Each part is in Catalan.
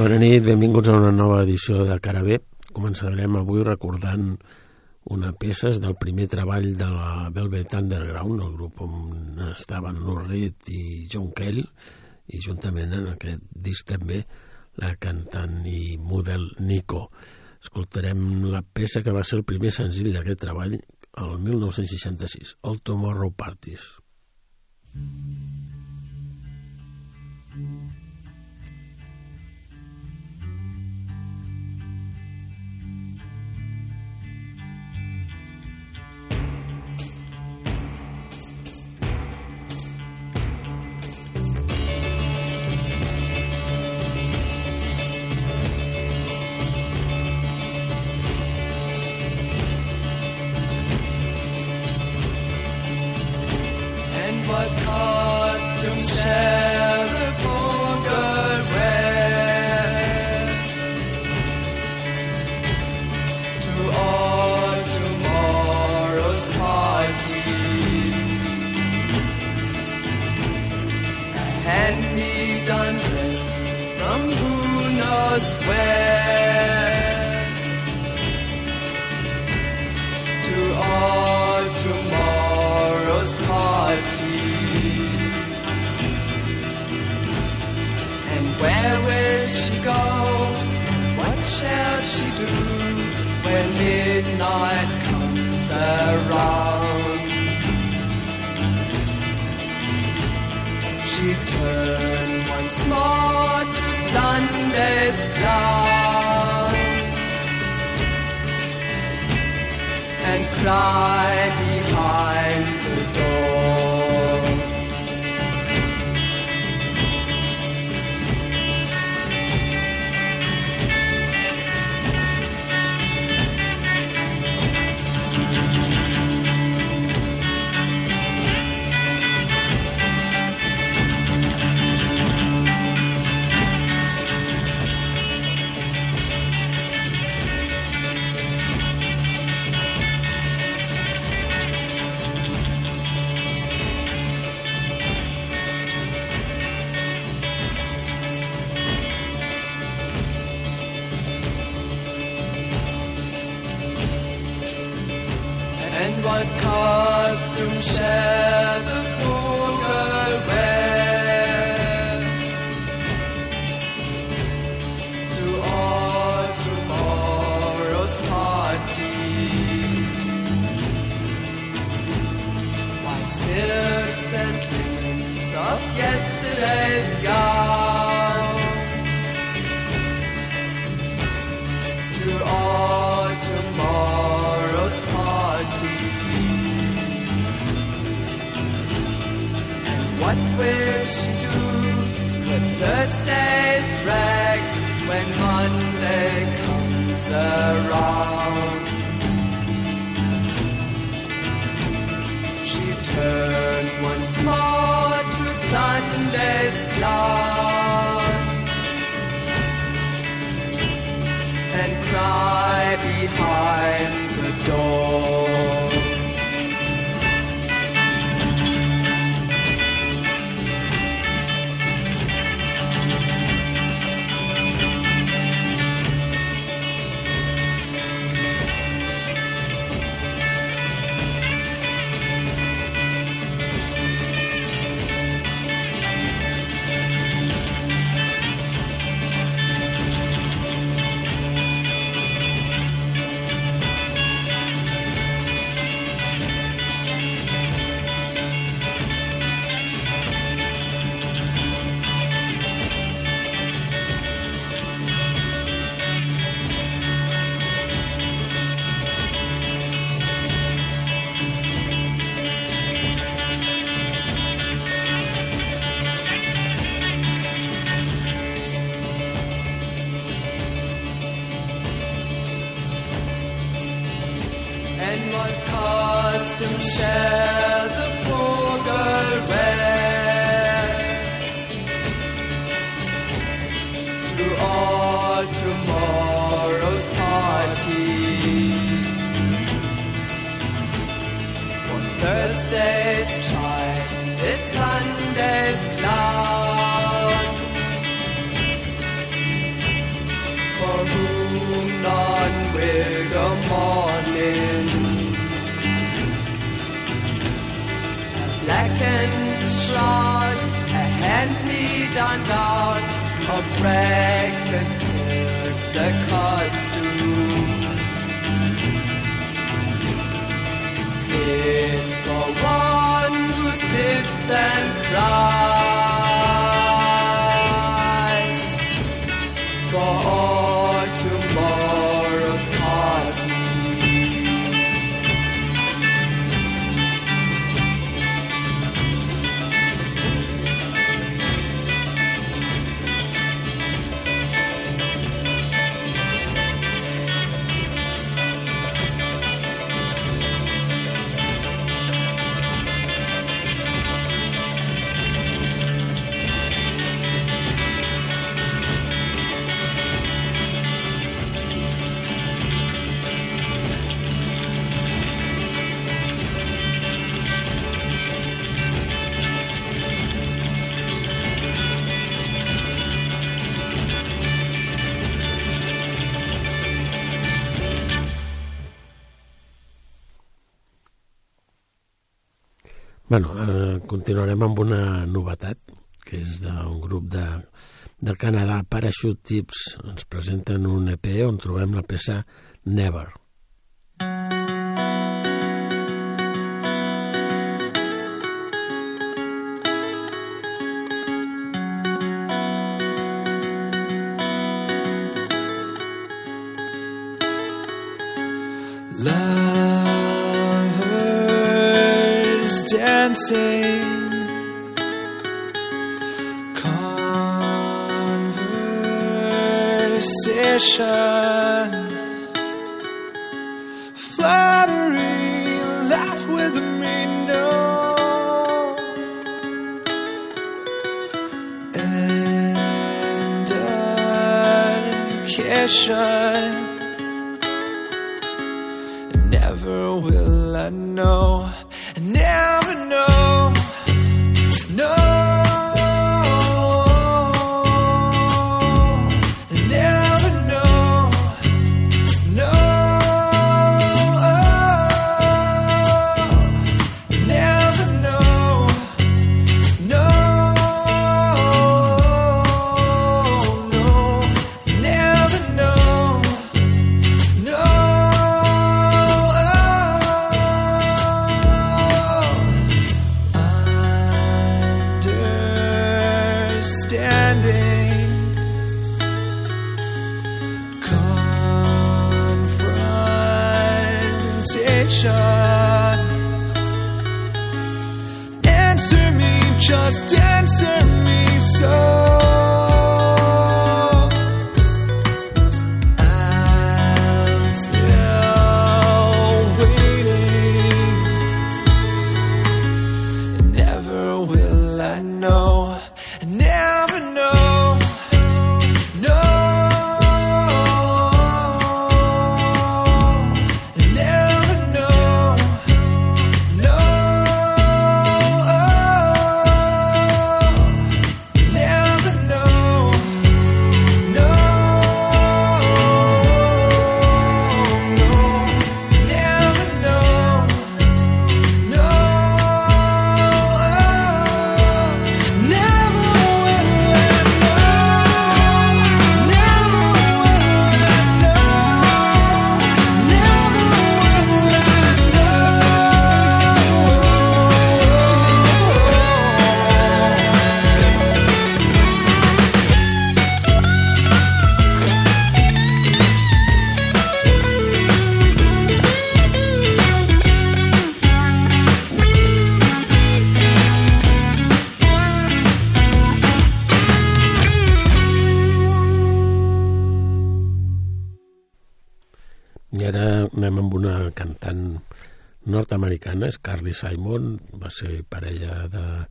Bona nit, benvinguts a una nova edició de Carabé. Començarem avui recordant una peça del primer treball de la Velvet Underground, el grup on estaven Lou Reed i John Cale, i juntament en aquest disc també la cantant i model Nico. Escoltarem la peça que va ser el primer senzill d'aquest treball el 1966, el Tomorrow Parties. Mm. She turned once more to Sunday's cloud and cried. Second shroud, a hand-me-down gown of rags and silks, a costume. Fit for one who sits and cries. Bueno, eh, continuarem amb una novetat, que és d'un grup de, del Canadà, Parachute Tips. Ens presenten un EP on trobem la peça Never. Dancing, conversation, flattery, laugh with me, no. And education. Never will I know, nord-americana, és Carly Simon, va ser parella de,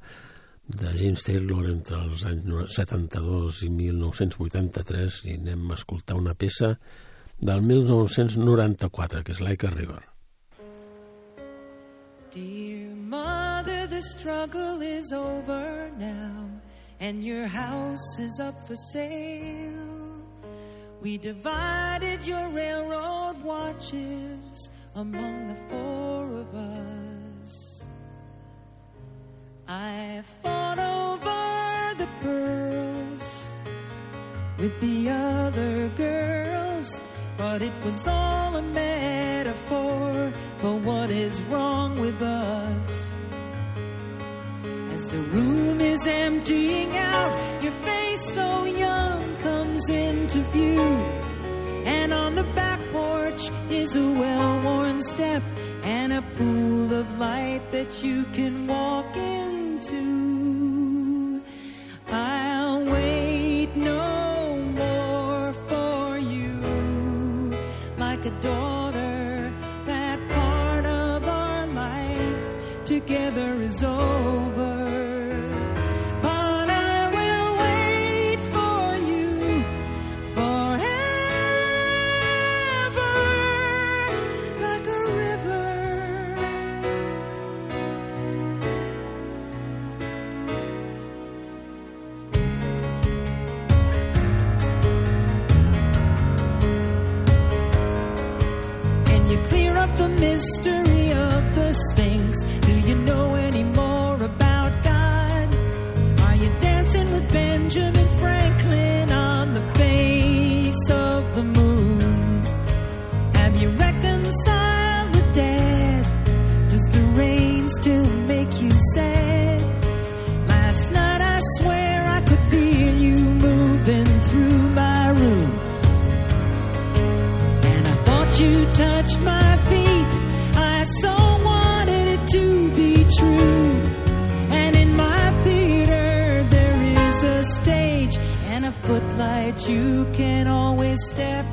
de James Taylor entre els anys 72 i 1983 i anem a escoltar una peça del 1994, que és Like a River. Dear mother, the struggle is over now, and your house is up for sale. We divided your railroad watches among the four of us. I fought over the pearls with the other girls, but it was all a metaphor for what is wrong with us. As the room is emptying out, your face so young comes into view. And on the back porch is a well worn step and a pool of light that you can walk into. You can always step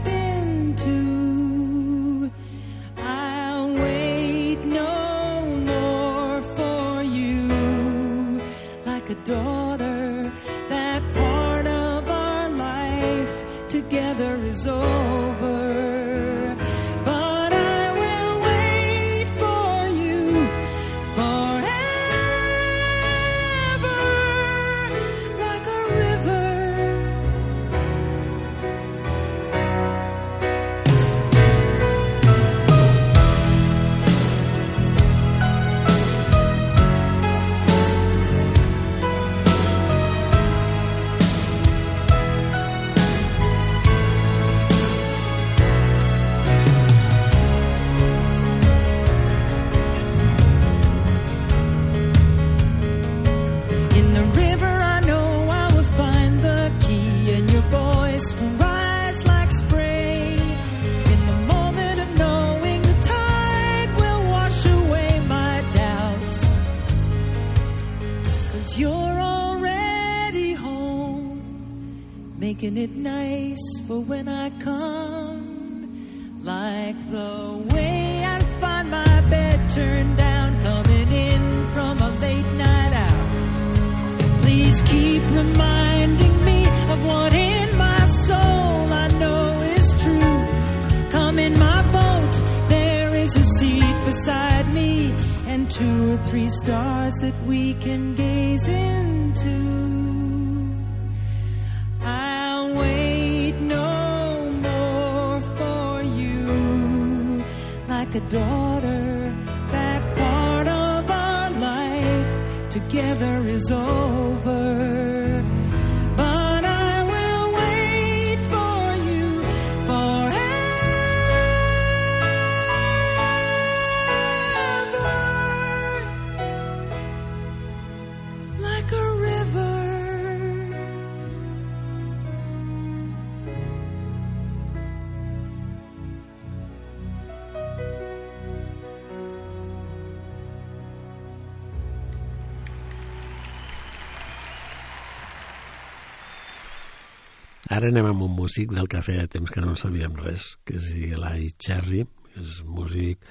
Ara anem amb un músic del que feia temps que no en sabíem res, que és Eli Cherry, que és músic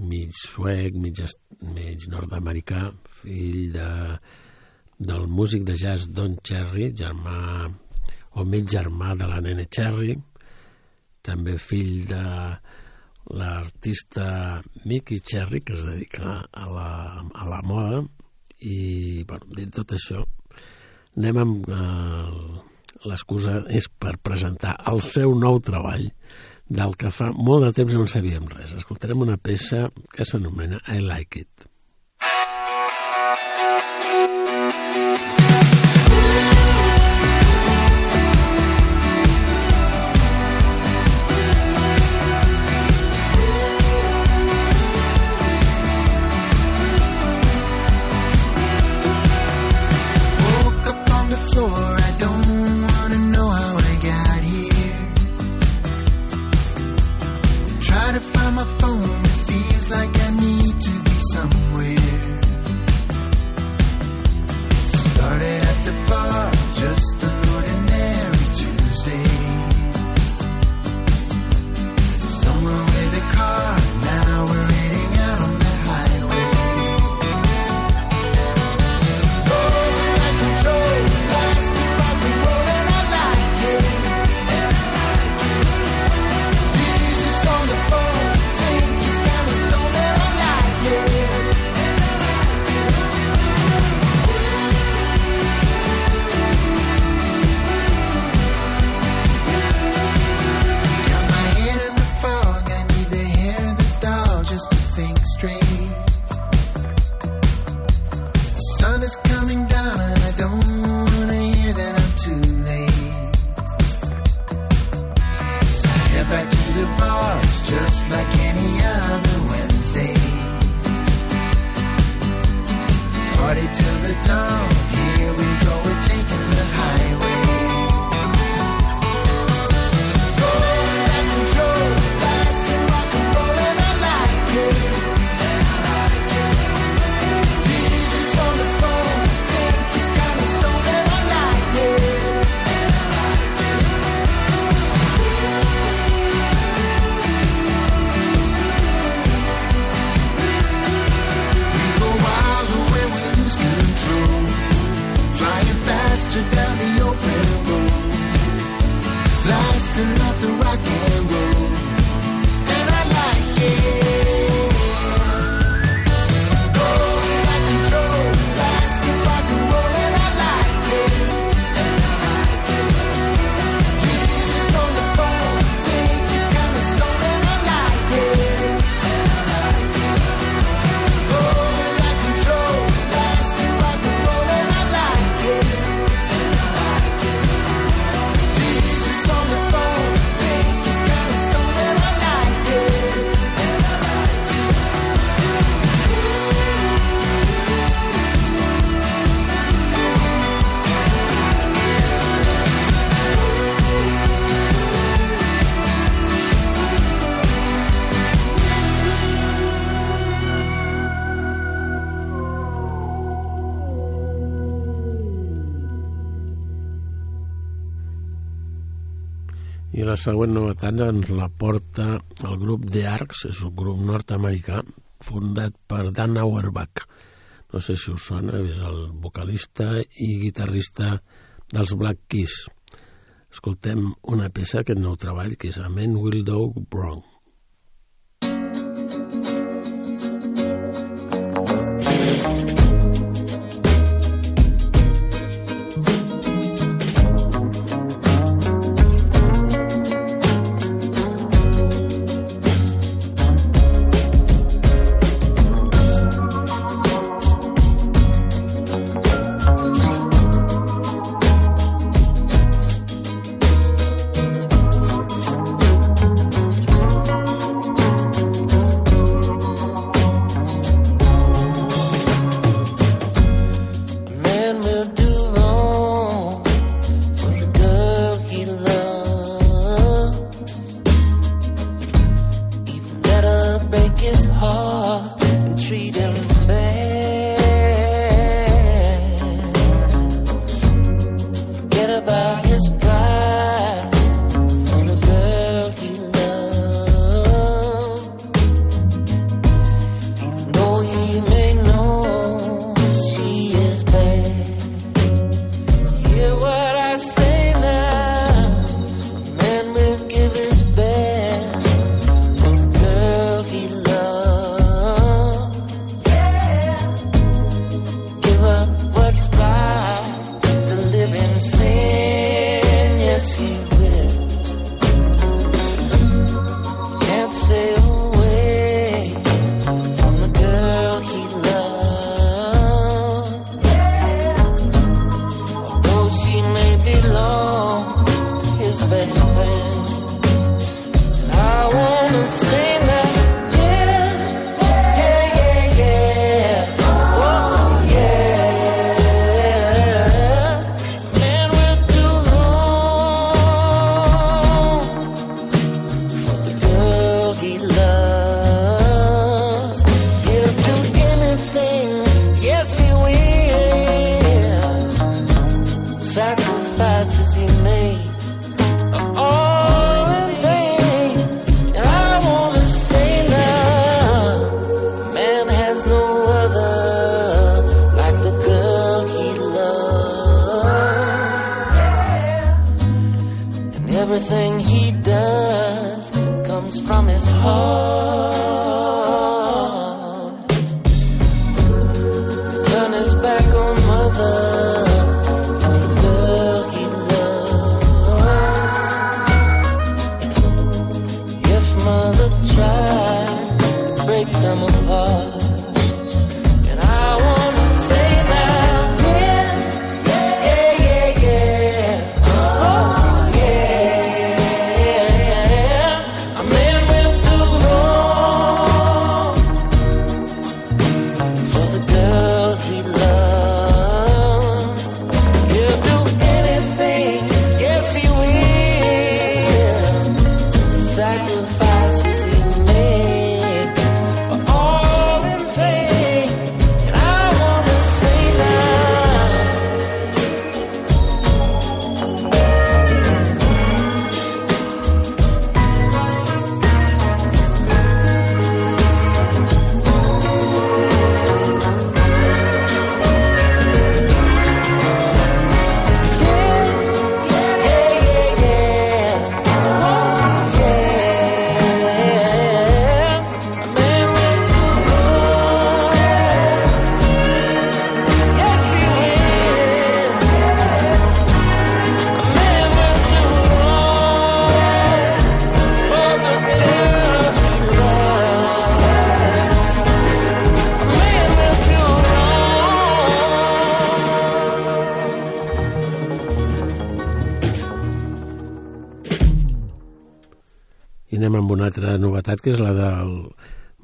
mig suec, mig, mig nord-americà, fill de, del músic de jazz Don Cherry, germà o mig germà de la nene Cherry, també fill de l'artista Mickey Cherry, que es dedica a la, a la moda, i, bueno, dit tot això, anem amb... Eh, L'excusa és per presentar el seu nou treball del que fa molt de temps no en sabíem res. Escoltarem una peça que s'anomena I Like It. La següent novetat ens la porta el grup The Arcs, és un grup nord-americà fundat per Dan Auerbach. No sé si us sona, és el vocalista i guitarrista dels Black Keys. Escoltem una peça, aquest nou treball, que és A Man Will Dog Bronx. que és la del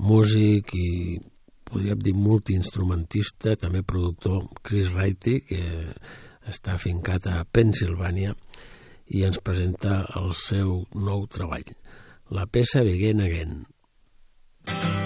músic i podríem dir multiinstrumentista, també productor Chris Wrighty, que està fincat a Pensilvània i ens presenta el seu nou treball, la peça Begin Again. Again.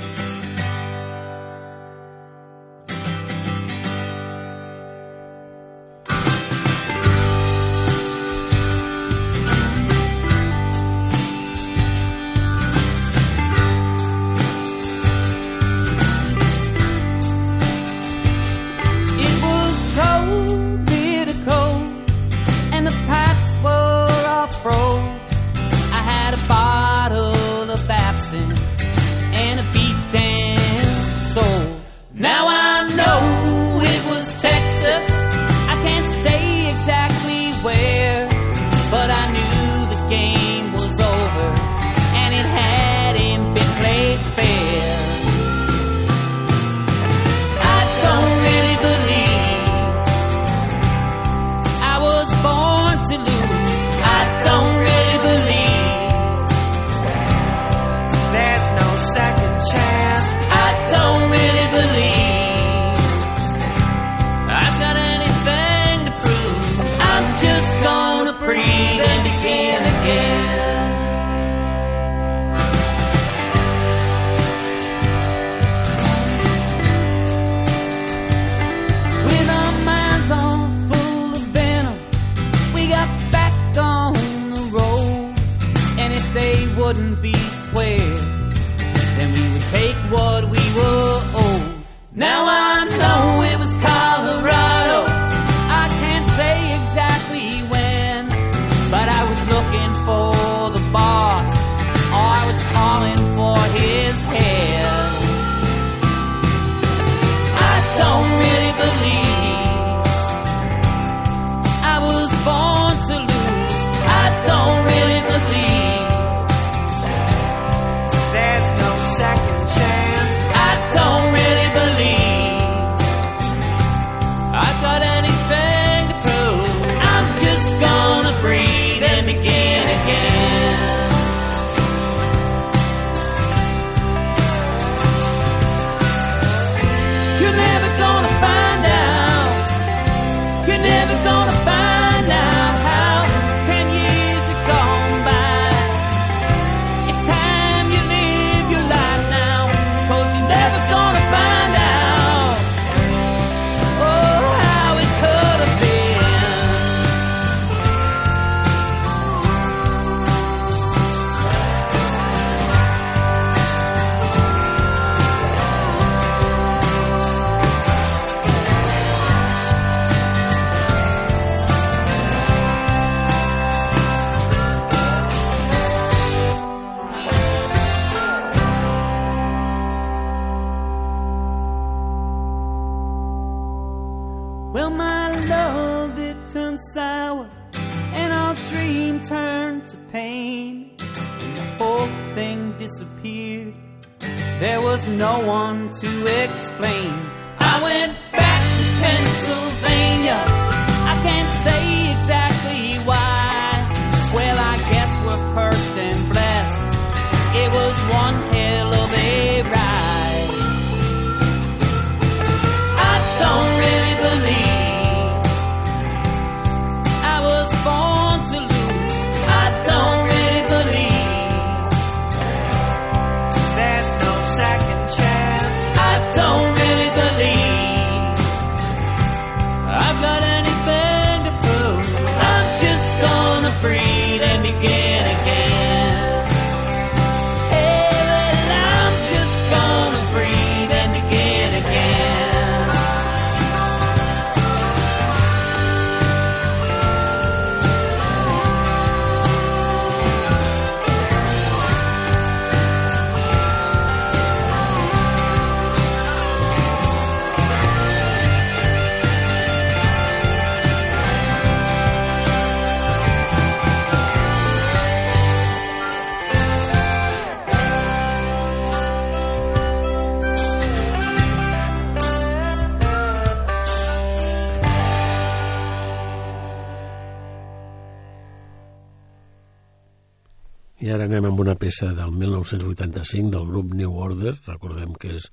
ara anem amb una peça del 1985 del grup New Order, recordem que és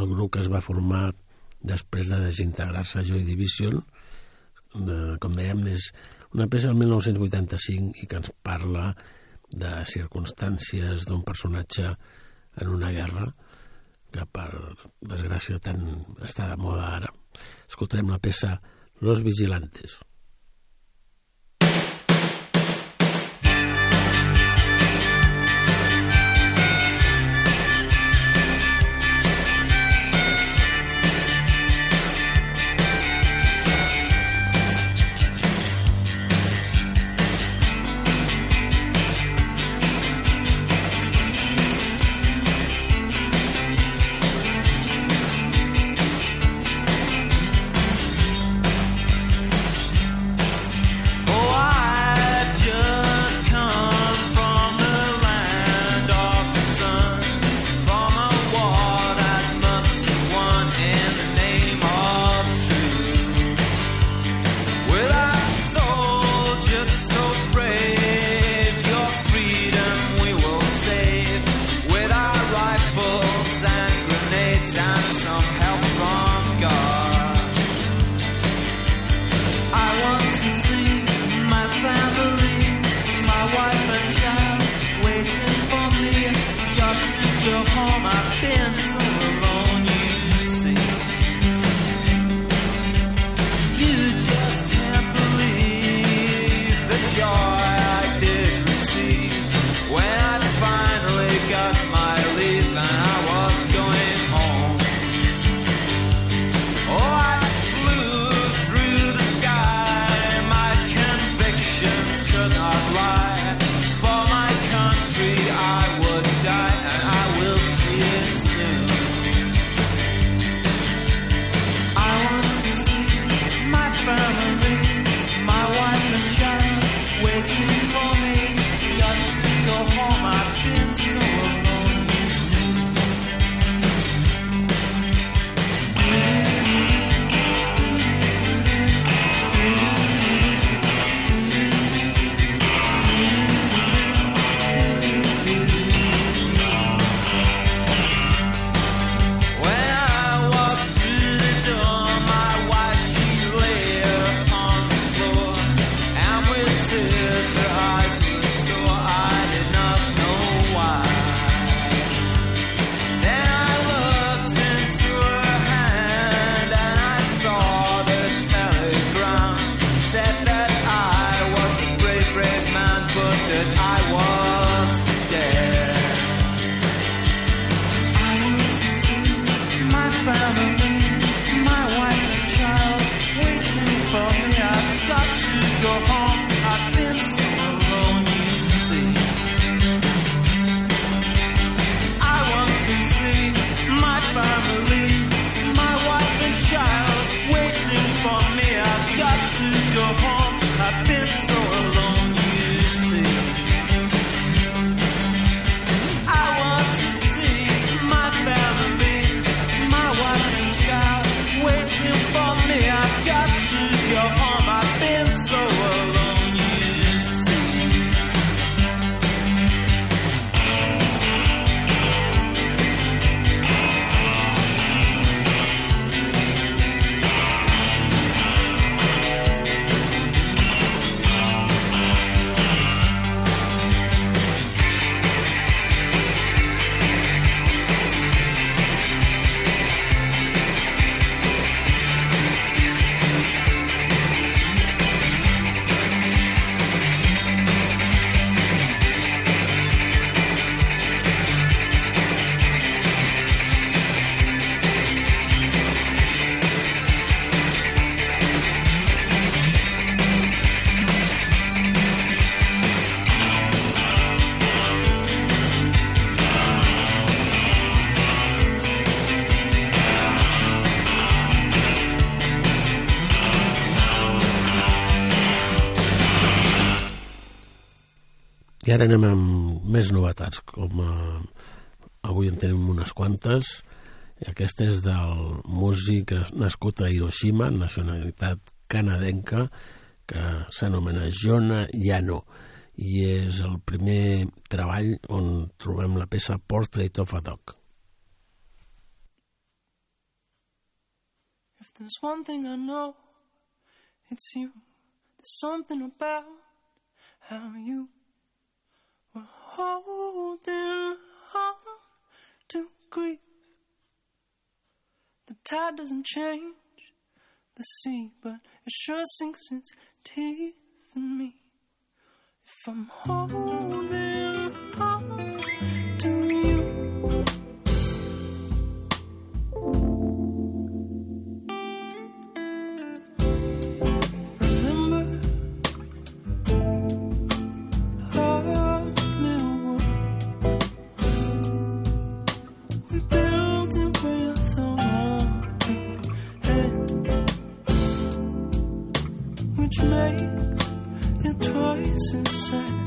el grup que es va formar després de desintegrar-se Joy Division, de, com dèiem, és una peça del 1985 i que ens parla de circumstàncies d'un personatge en una guerra que per desgràcia tant està de moda ara. Escoltarem la peça Los Vigilantes. ara anem amb més novetats, com eh, avui en tenim unes quantes. Aquesta és del músic nascut a Hiroshima, nacionalitat canadenca, que s'anomena Jona Yano i és el primer treball on trobem la peça Portrait of a Dog. If there's one thing I know, it's you. There's something about how you holding on to grief. The tide doesn't change the sea, but it sure sinks its teeth in me. If I'm holding night and twice inside.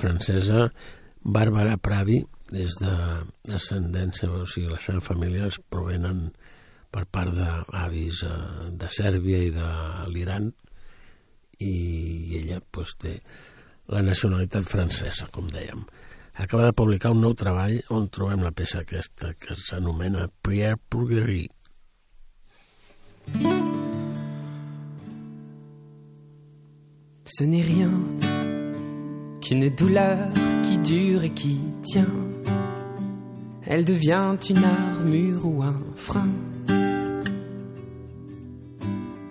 Francesa Bàrbara Pravi, des de descendència, o sigui, la seva família es provenen per part d'avis eh, de Sèrbia i de l'Iran i ella pues, té la nacionalitat francesa, com dèiem. Acaba de publicar un nou treball on trobem la peça aquesta que s'anomena Prière Purgerie. Ce n'est rien qu'une douleur qui dure et qui tient. Elle devient une armure ou un frein.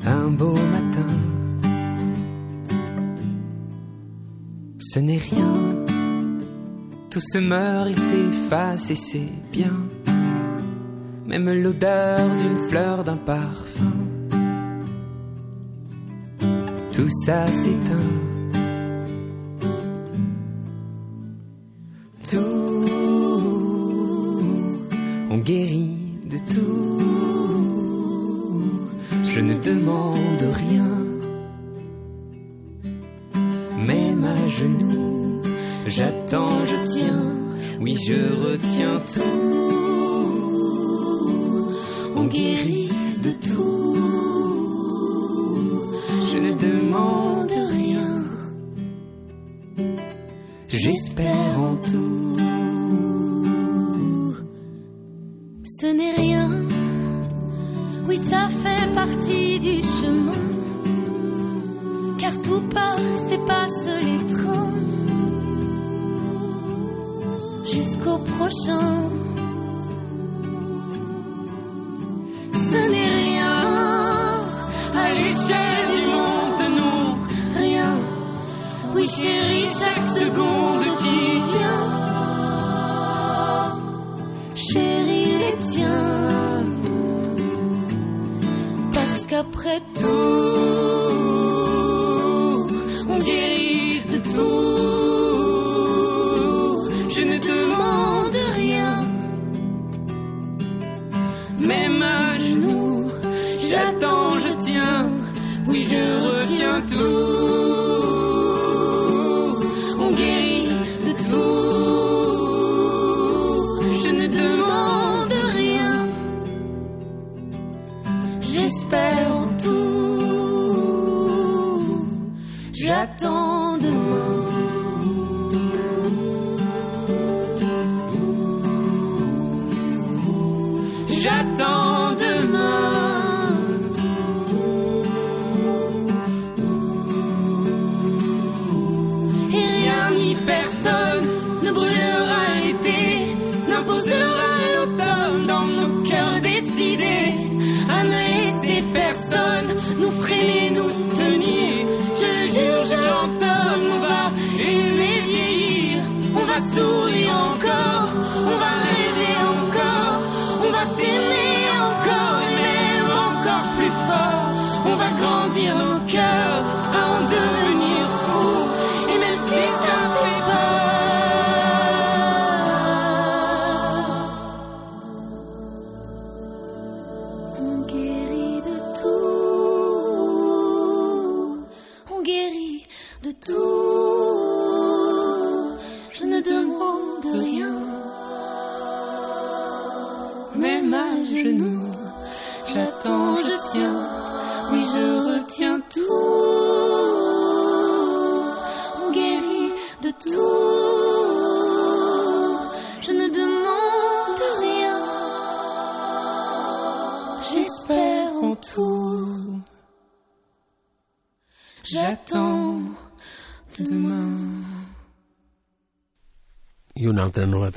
Un beau matin, ce n'est rien. Tout se meurt et s'efface et c'est bien. Même l'odeur d'une fleur, d'un parfum. Tout ça s'éteint. On guérit de tout. Je ne demande rien, même à genoux. J'attends, je tiens, oui, je retiens tout. On guérit de tout. Je ne demande rien. J'espère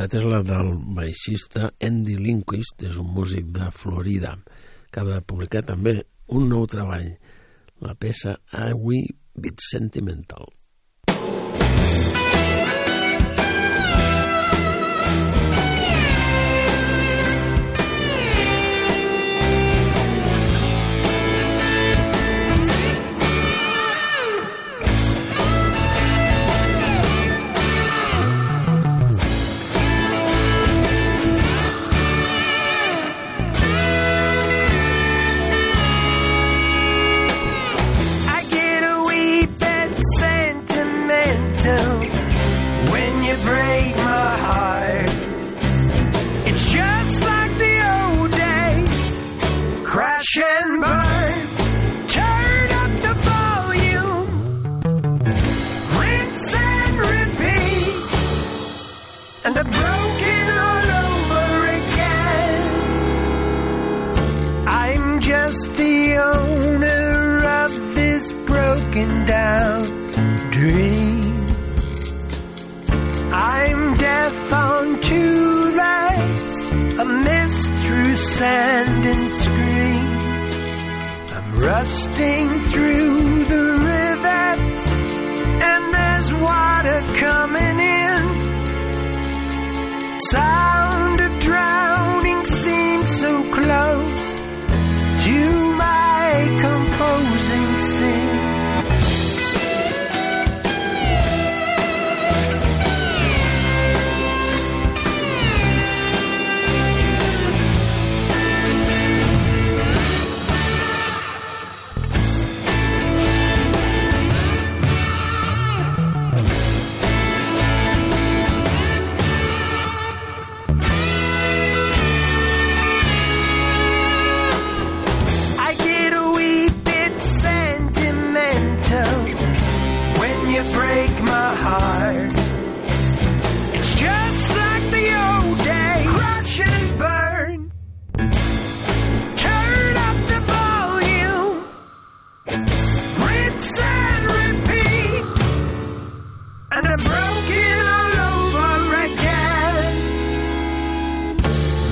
novetat és la del baixista Andy Lindquist, és un músic de Florida, que acaba de publicar també un nou treball, la peça I We Bit Sentimental.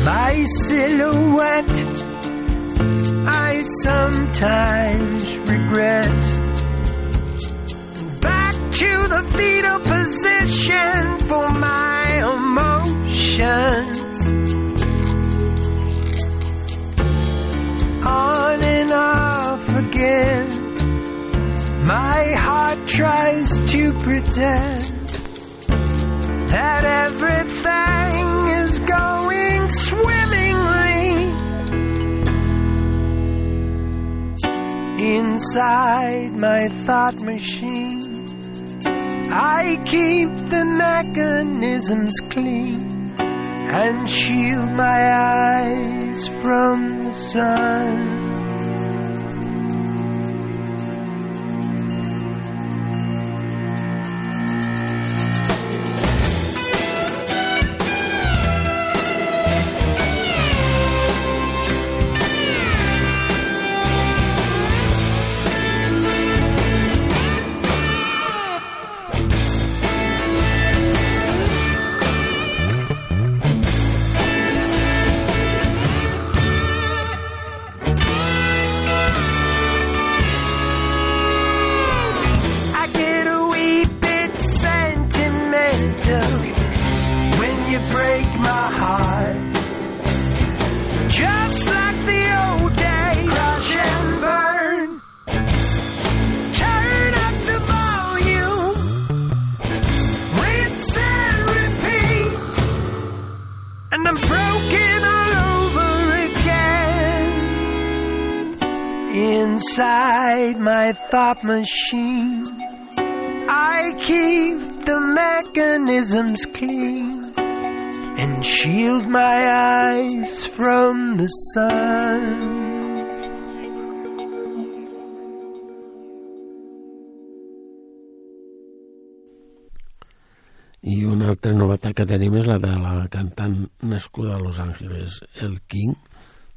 My silhouette. I sometimes regret. Back to the fetal position for my emotions. On and off again. My heart tries to pretend that everything swimmingly. Inside my thought machine, I keep the mechanisms clean and shield my eyes from the sun. Inside my thought machine, I keep the mechanisms clean and shield my eyes from the sun. I una altra novetat que tenim és la de la cantant nascuda a Los Angeles, El King,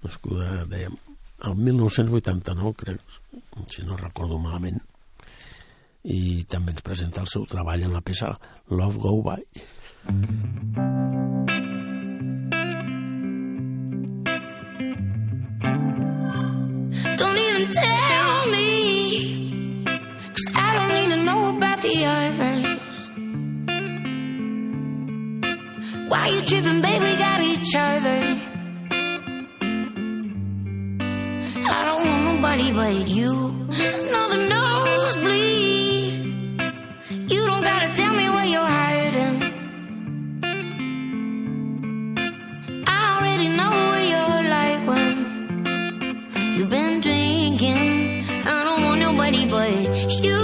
nascuda, dèiem, el 1989, crec, si no recordo malament. I també ens presenta el seu treball en la peça Love Go By. Don't even tell me, cause I don't need to know about the others. Why you tripping, baby? Got each other. I don't want nobody but you. Another nosebleed. You don't gotta tell me where you're hiding. I already know what you're like when You've been drinking. I don't want nobody but you,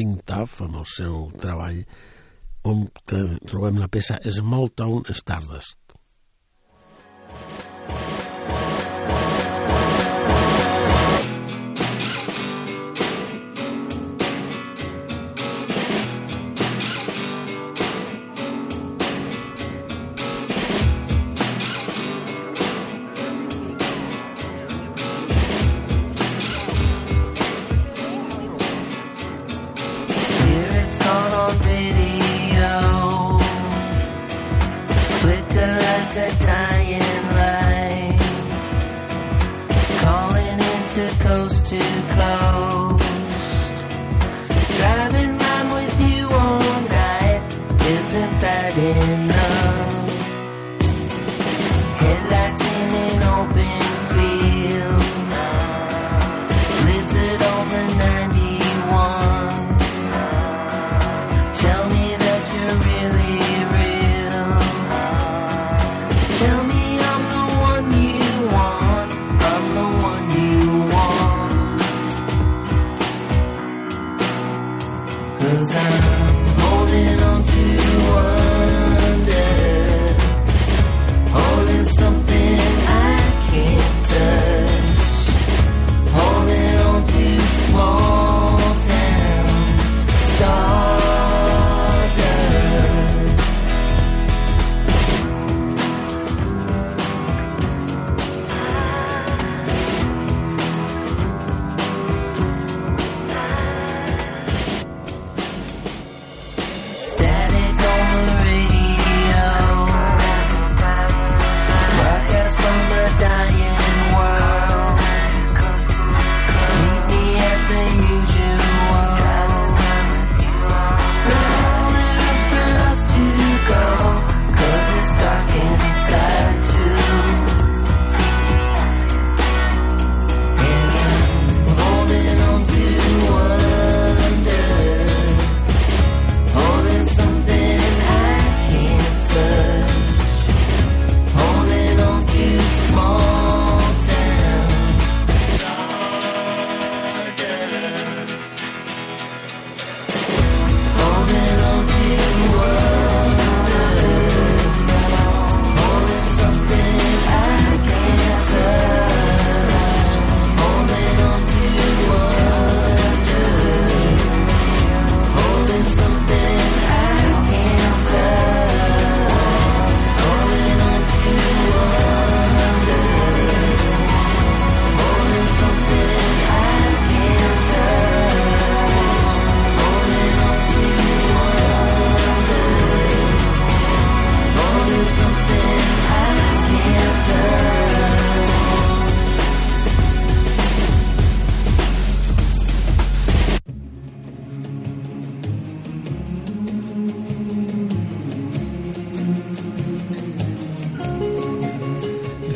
King Tuff amb el seu treball on trobem la peça Small Town Stardust. Cause I'm holding on to what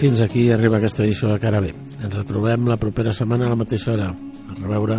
fins aquí arriba aquesta edició de Cara B. Ens retrobem la propera setmana a la mateixa hora. A reveure.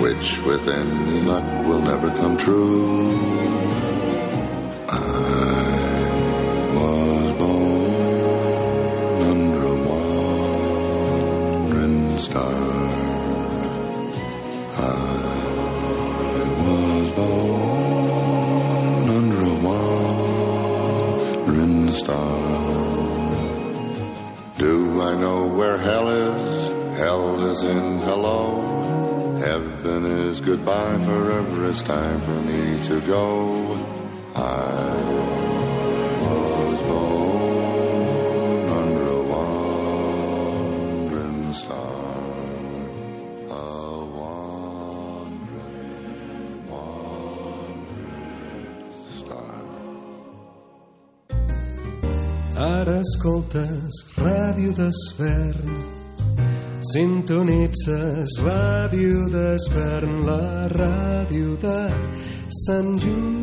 which with any luck will never come true. Goodbye. Forever it's time for me to go. I was born under a wandering star. A wandering, wandering star. Ara escoltes ràdio d'Esvern. Sintonitzes ràdio d'Esvern, la ràdio de Sant Just